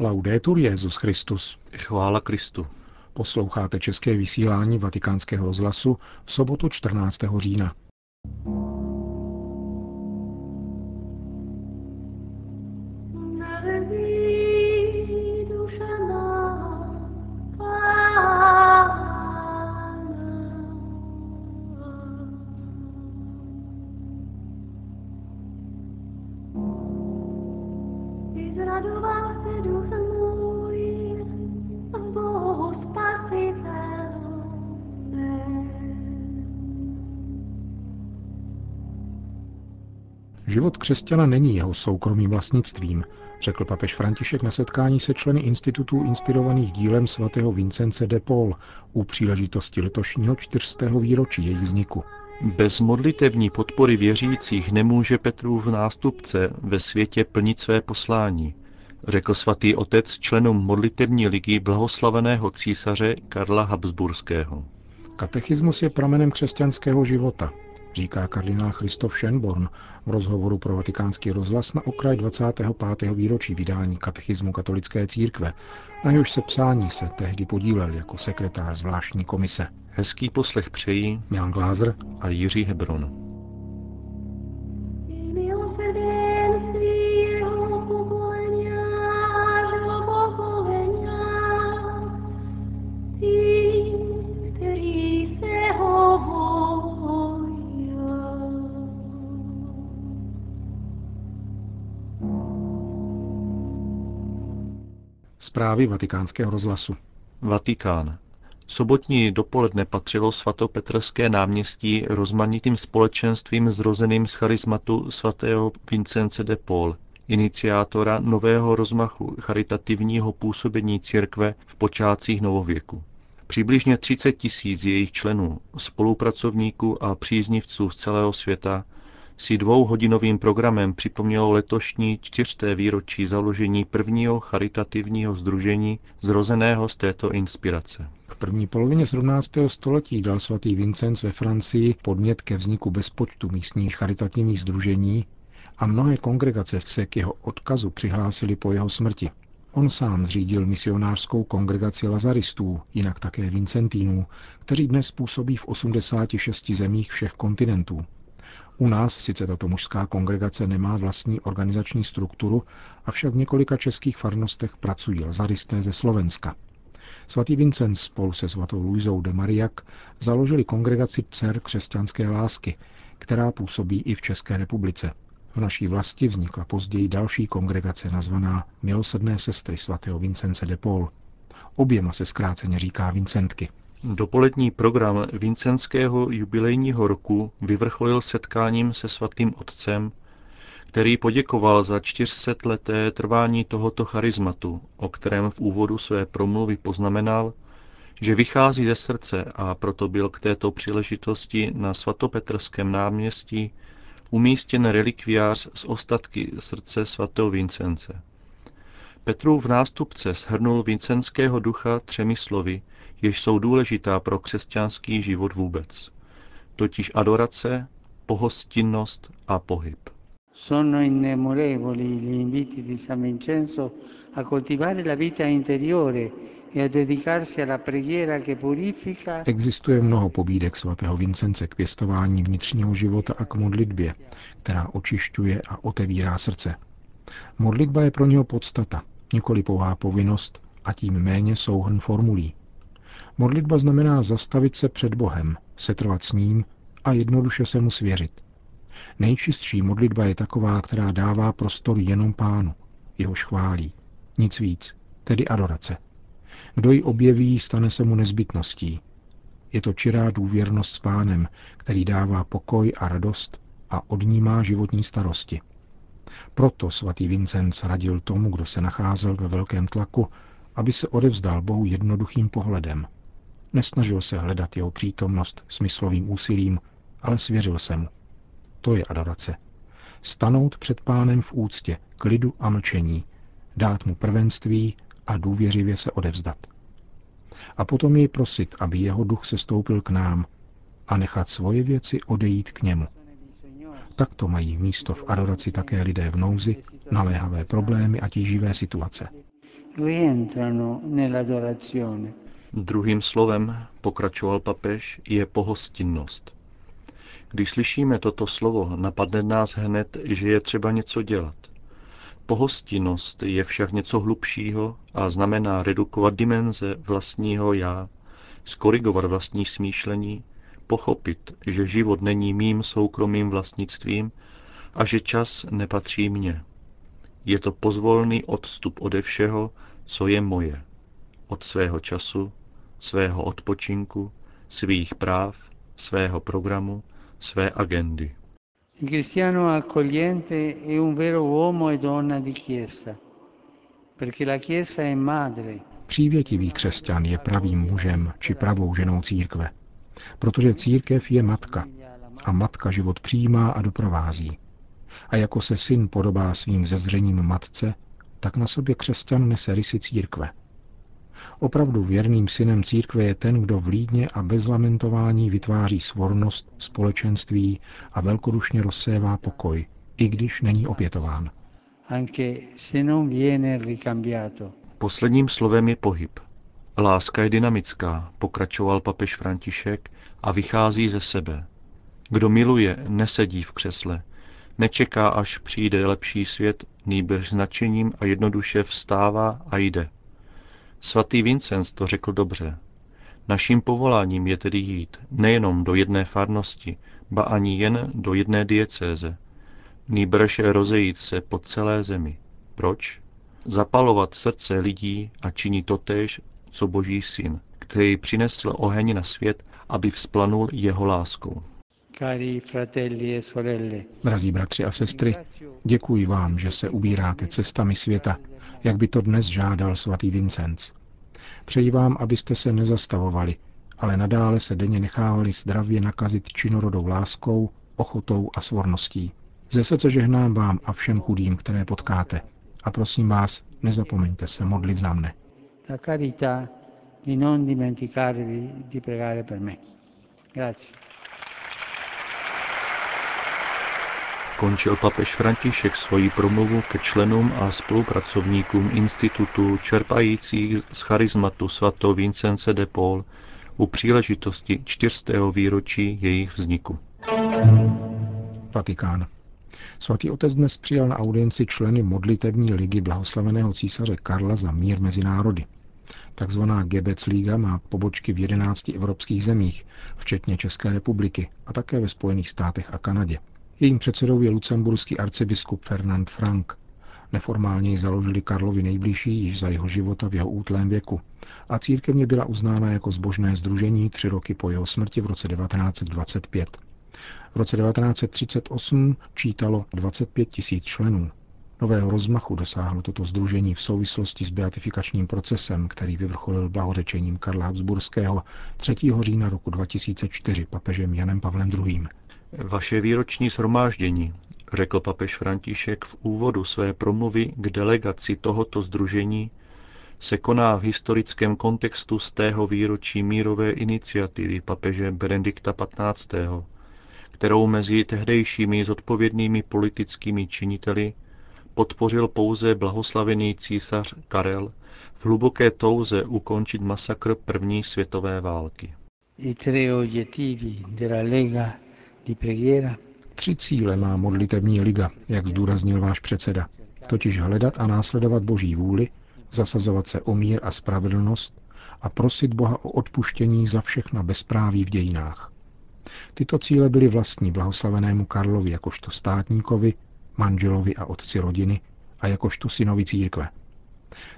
Laudetur Jezus Christus. Chvála Kristu. Posloucháte české vysílání Vatikánského rozhlasu v sobotu 14. října. Zradoval se Život křesťana není jeho soukromým vlastnictvím, řekl papež František na setkání se členy institutů inspirovaných dílem svatého Vincence de Paul u příležitosti letošního 400. výročí jejich vzniku. Bez modlitevní podpory věřících nemůže Petrův nástupce ve světě plnit své poslání, řekl svatý otec členům modlitevní ligy blahoslaveného císaře Karla Habsburského. Katechismus je pramenem křesťanského života, říká kardinál Christoph Schönborn v rozhovoru pro vatikánský rozhlas na okraj 25. výročí vydání katechismu katolické církve, na jehož sepsání se tehdy podílel jako sekretář zvláštní komise. Hezký poslech přejí Milan Glázer a Jiří Hebron. Zprávy vatikánského rozhlasu. Vatikán. Sobotní dopoledne patřilo svatopetrské náměstí rozmanitým společenstvím zrozeným z charizmatu svatého Vincence de Paul, iniciátora nového rozmachu charitativního působení církve v počátcích novověku. Přibližně 30 tisíc jejich členů, spolupracovníků a příznivců z celého světa si dvouhodinovým programem připomnělo letošní čtyřté výročí založení prvního charitativního združení zrozeného z této inspirace. V první polovině 17. století dal svatý Vincenc ve Francii podnět ke vzniku bezpočtu místních charitativních združení a mnohé kongregace se k jeho odkazu přihlásili po jeho smrti. On sám zřídil misionářskou kongregaci lazaristů, jinak také Vincentínů, kteří dnes působí v 86 zemích všech kontinentů. U nás sice tato mužská kongregace nemá vlastní organizační strukturu, avšak v několika českých farnostech pracují lazaristé ze Slovenska. Svatý Vincent spolu se svatou Luizou de Mariak založili kongregaci dcer křesťanské lásky, která působí i v České republice. V naší vlasti vznikla později další kongregace nazvaná Milosrdné sestry svatého Vincence de Paul. Oběma se zkráceně říká Vincentky. Dopolední program Vincenského jubilejního roku vyvrcholil setkáním se svatým otcem, který poděkoval za 400 leté trvání tohoto charizmatu, o kterém v úvodu své promluvy poznamenal, že vychází ze srdce a proto byl k této příležitosti na svatopetrském náměstí umístěn relikviář z ostatky srdce svatého Vincence. Petrův nástupce shrnul vincenského ducha třemi slovy, jež jsou důležitá pro křesťanský život vůbec. Totiž adorace, pohostinnost a pohyb. Sono innemorevoli gli inviti di San Vincenzo a coltivare la vita interiore e a dedicarsi alla preghiera che purifica Existuje mnoho pobídek svatého Vincence k pěstování vnitřního života a k modlitbě, která očišťuje a otevírá srdce. Modlitba je pro něho podstata, nikoli pouhá povinnost a tím méně souhrn formulí. Modlitba znamená zastavit se před Bohem, setrvat s ním a jednoduše se mu svěřit. Nejčistší modlitba je taková, která dává prostor jenom pánu, jehož chválí. Nic víc, tedy adorace. Kdo ji objeví, stane se mu nezbytností. Je to čirá důvěrnost s pánem, který dává pokoj a radost a odnímá životní starosti. Proto svatý Vincenc radil tomu, kdo se nacházel ve velkém tlaku, aby se odevzdal Bohu jednoduchým pohledem. Nesnažil se hledat jeho přítomnost smyslovým úsilím, ale svěřil se mu. To je adorace. Stanout před pánem v úctě, klidu a mlčení, dát mu prvenství a důvěřivě se odevzdat. A potom jej prosit, aby jeho duch se stoupil k nám a nechat svoje věci odejít k němu. Takto mají místo v adoraci také lidé v nouzi, naléhavé problémy a tíživé situace. Druhým slovem, pokračoval papež, je pohostinnost. Když slyšíme toto slovo, napadne nás hned, že je třeba něco dělat. Pohostinnost je však něco hlubšího a znamená redukovat dimenze vlastního já, skorigovat vlastní smýšlení, pochopit, že život není mým soukromým vlastnictvím a že čas nepatří mně. Je to pozvolný odstup ode všeho, co je moje. Od svého času, svého odpočinku, svých práv, svého programu, své agendy. Il cristiano accogliente è un vero uomo e donna di chiesa, perché la chiesa è madre. Přívětivý křesťan je pravým mužem či pravou ženou církve, protože církev je matka a matka život přijímá a doprovází. A jako se syn podobá svým zezřením matce, tak na sobě křesťan nese rysy církve. Opravdu věrným synem církve je ten, kdo v lídně a bez lamentování vytváří svornost, společenství a velkodušně rozsévá pokoj, i když není opětován. anche se non viene ricambiato. Posledním slovem je pohyb. Láska je dynamická, pokračoval papež František a vychází ze sebe. Kdo miluje, nesedí v křesle, nečeká, až přijde lepší svět, nýbrž značením a jednoduše vstává a jde. Svatý Vincenz to řekl dobře. Naším povoláním je tedy jít nejenom do jedné farnosti, ba ani jen do jedné diecéze, nýbrž rozejít se po celé zemi. Proč? Zapalovat srdce lidí a činit totéž, co Boží syn, který přinesl oheň na svět, aby vzplanul jeho láskou. E Drazí bratři a sestry, děkuji vám, že se ubíráte cestami světa, jak by to dnes žádal svatý Vincenc. Přeji vám, abyste se nezastavovali, ale nadále se denně nechávali zdravě nakazit činorodou láskou, ochotou a svorností. Ze srdce žehnám vám a všem chudým, které potkáte. A prosím vás, nezapomeňte se modlit za mne. la carità di non dimenticarvi di pregare per me. Grazie. Končil papež František svoji promluvu ke členům a spolupracovníkům institutu čerpajících z charizmatu svatého Vincence de Paul u příležitosti čtyřstého výročí jejich vzniku. Vatikán. Svatý otec dnes přijal na audienci členy modlitevní ligy blahoslaveného císaře Karla za mír mezi národy. Takzvaná Gebetsliga má pobočky v 11 evropských zemích, včetně České republiky a také ve Spojených státech a Kanadě. Jejím předsedou je lucemburský arcibiskup Fernand Frank. Neformálně ji založili Karlovi nejbližší již za jeho života v jeho útlém věku a církevně byla uznána jako zbožné združení tři roky po jeho smrti v roce 1925. V roce 1938 čítalo 25 tisíc členů. Nového rozmachu dosáhlo toto združení v souvislosti s beatifikačním procesem, který vyvrcholil blahořečením Karla Habsburského 3. října roku 2004 papežem Janem Pavlem II. Vaše výroční shromáždění, řekl papež František v úvodu své promluvy k delegaci tohoto združení, se koná v historickém kontextu z tého výročí mírové iniciativy papeže Benedikta XV., kterou mezi tehdejšími zodpovědnými politickými činiteli podpořil pouze blahoslavený císař Karel v hluboké touze ukončit masakr první světové války. I tre Lega Tři cíle má modlitební liga, jak zdůraznil váš předseda, totiž hledat a následovat Boží vůli, zasazovat se o mír a spravedlnost a prosit Boha o odpuštění za všechna bezpráví v dějinách. Tyto cíle byly vlastní blahoslavenému Karlovi jakožto státníkovi, manželovi a otci rodiny a jakožto synovi církve.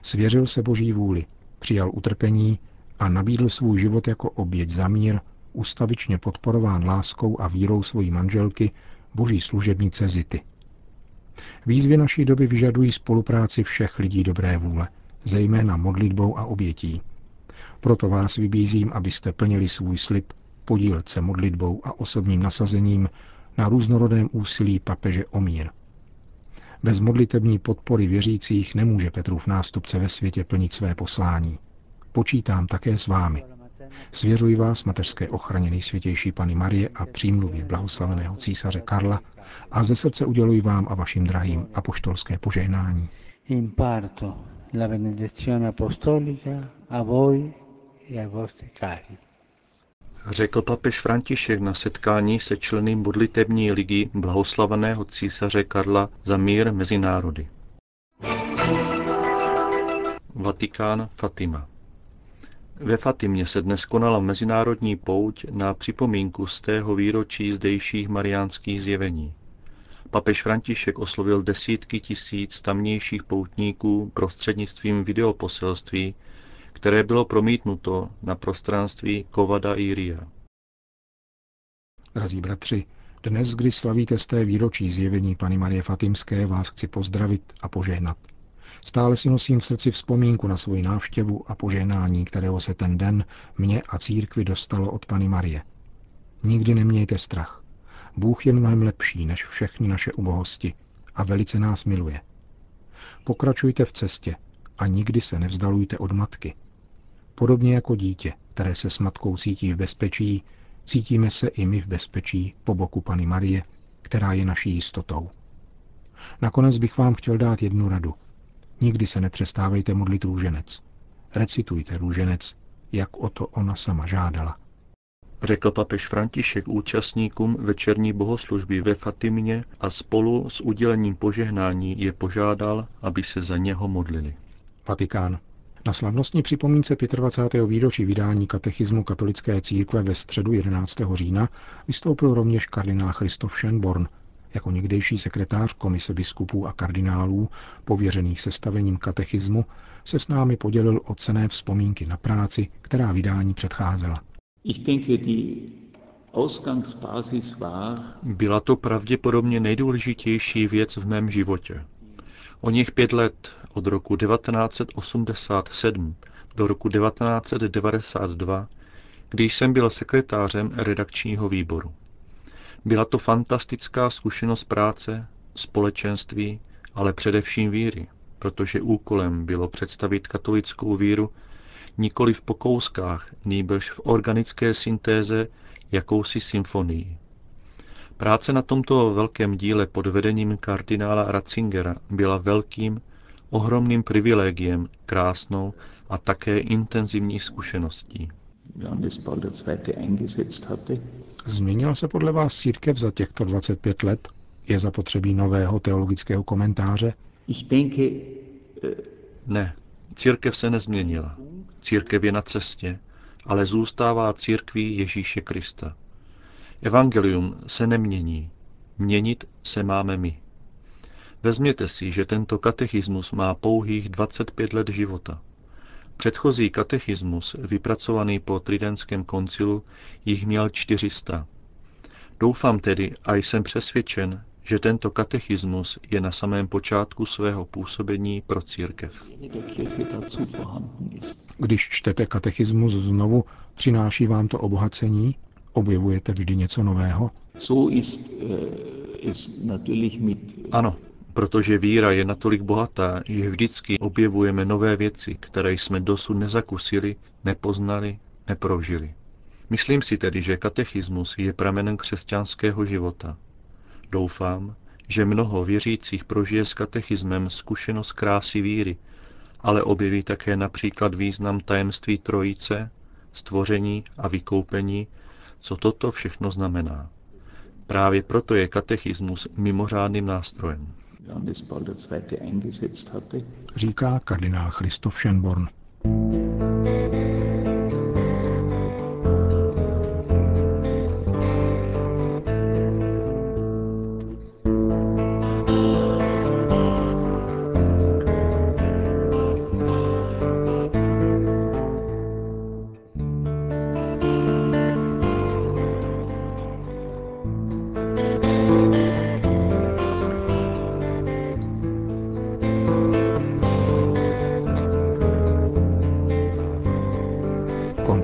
Svěřil se Boží vůli, přijal utrpení a nabídl svůj život jako oběť za mír, ustavičně podporován láskou a vírou svojí manželky, boží služebnice Zity. Výzvy naší doby vyžadují spolupráci všech lidí dobré vůle, zejména modlitbou a obětí. Proto vás vybízím, abyste plnili svůj slib, podílet se modlitbou a osobním nasazením na různorodém úsilí papeže o mír. Bez modlitební podpory věřících nemůže Petrův nástupce ve světě plnit své poslání. Počítám také s vámi. Svěřuji vás mateřské ochraně nejsvětější Pany Marie a přímluvě blahoslaveného císaře Karla a ze srdce uděluji vám a vašim drahým apoštolské požehnání. imparto la benedizione apostolica a voi e ai vostri cari. Řekl papež František na setkání se členy modlitební ligy blahoslaveného císaře Karla za mír mezi národy. Vatikán Fatima Ve Fatimě se dnes konala mezinárodní pouť na připomínku z tého výročí zdejších mariánských zjevení. Papež František oslovil desítky tisíc tamnějších poutníků prostřednictvím videoposelství, které bylo promítnuto na prostranství Kovada Iria. Drazí bratři, dnes, kdy slavíte z té výročí zjevení Pany Marie Fatimské, vás chci pozdravit a požehnat. Stále si nosím v srdci vzpomínku na svoji návštěvu a požehnání, kterého se ten den mě a církvi dostalo od Pany Marie. Nikdy nemějte strach. Bůh je mnohem lepší než všechny naše ubohosti a velice nás miluje. Pokračujte v cestě a nikdy se nevzdalujte od matky. Podobně jako dítě, které se s matkou cítí v bezpečí, cítíme se i my v bezpečí po boku Pany Marie, která je naší jistotou. Nakonec bych vám chtěl dát jednu radu. Nikdy se nepřestávejte modlit růženec. Recitujte růženec, jak o to ona sama žádala. Řekl papež František účastníkům večerní bohoslužby ve Fatimě a spolu s udělením požehnání je požádal, aby se za něho modlili. Vatikán. Na slavnostní připomínce 25. výročí vydání katechismu katolické církve ve středu 11. října vystoupil rovněž kardinál Christoph Schönborn, jako někdejší sekretář Komise biskupů a kardinálů pověřených sestavením katechismu se s námi podělil o cené vzpomínky na práci, která vydání předcházela. Byla to pravděpodobně nejdůležitější věc v mém životě. O nich pět let, od roku 1987 do roku 1992, když jsem byl sekretářem redakčního výboru. Byla to fantastická zkušenost práce, společenství, ale především víry, protože úkolem bylo představit katolickou víru nikoli v pokouskách, nýbrž v organické syntéze jakousi symfonii. Práce na tomto velkém díle pod vedením kardinála Ratzingera byla velkým, ohromným privilegiem, krásnou a také intenzivní zkušeností. Změnila se podle vás církev za těchto 25 let? Je zapotřebí nového teologického komentáře? Ne, církev se nezměnila. Církev je na cestě, ale zůstává církví Ježíše Krista. Evangelium se nemění, měnit se máme my. Vezměte si, že tento katechismus má pouhých 25 let života. Předchozí katechismus, vypracovaný po Tridentském koncilu, jich měl 400. Doufám tedy a jsem přesvědčen, že tento katechismus je na samém počátku svého působení pro církev. Když čtete katechismus znovu, přináší vám to obohacení? Objevujete vždy něco nového? Ano, protože víra je natolik bohatá, že vždycky objevujeme nové věci, které jsme dosud nezakusili, nepoznali, neprožili. Myslím si tedy, že katechismus je pramenem křesťanského života. Doufám, že mnoho věřících prožije s katechismem zkušenost krásy víry, ale objeví také například význam tajemství trojice, stvoření a vykoupení, co toto všechno znamená. Právě proto je katechismus mimořádným nástrojem. Říká kardinál Christoph Schönborn.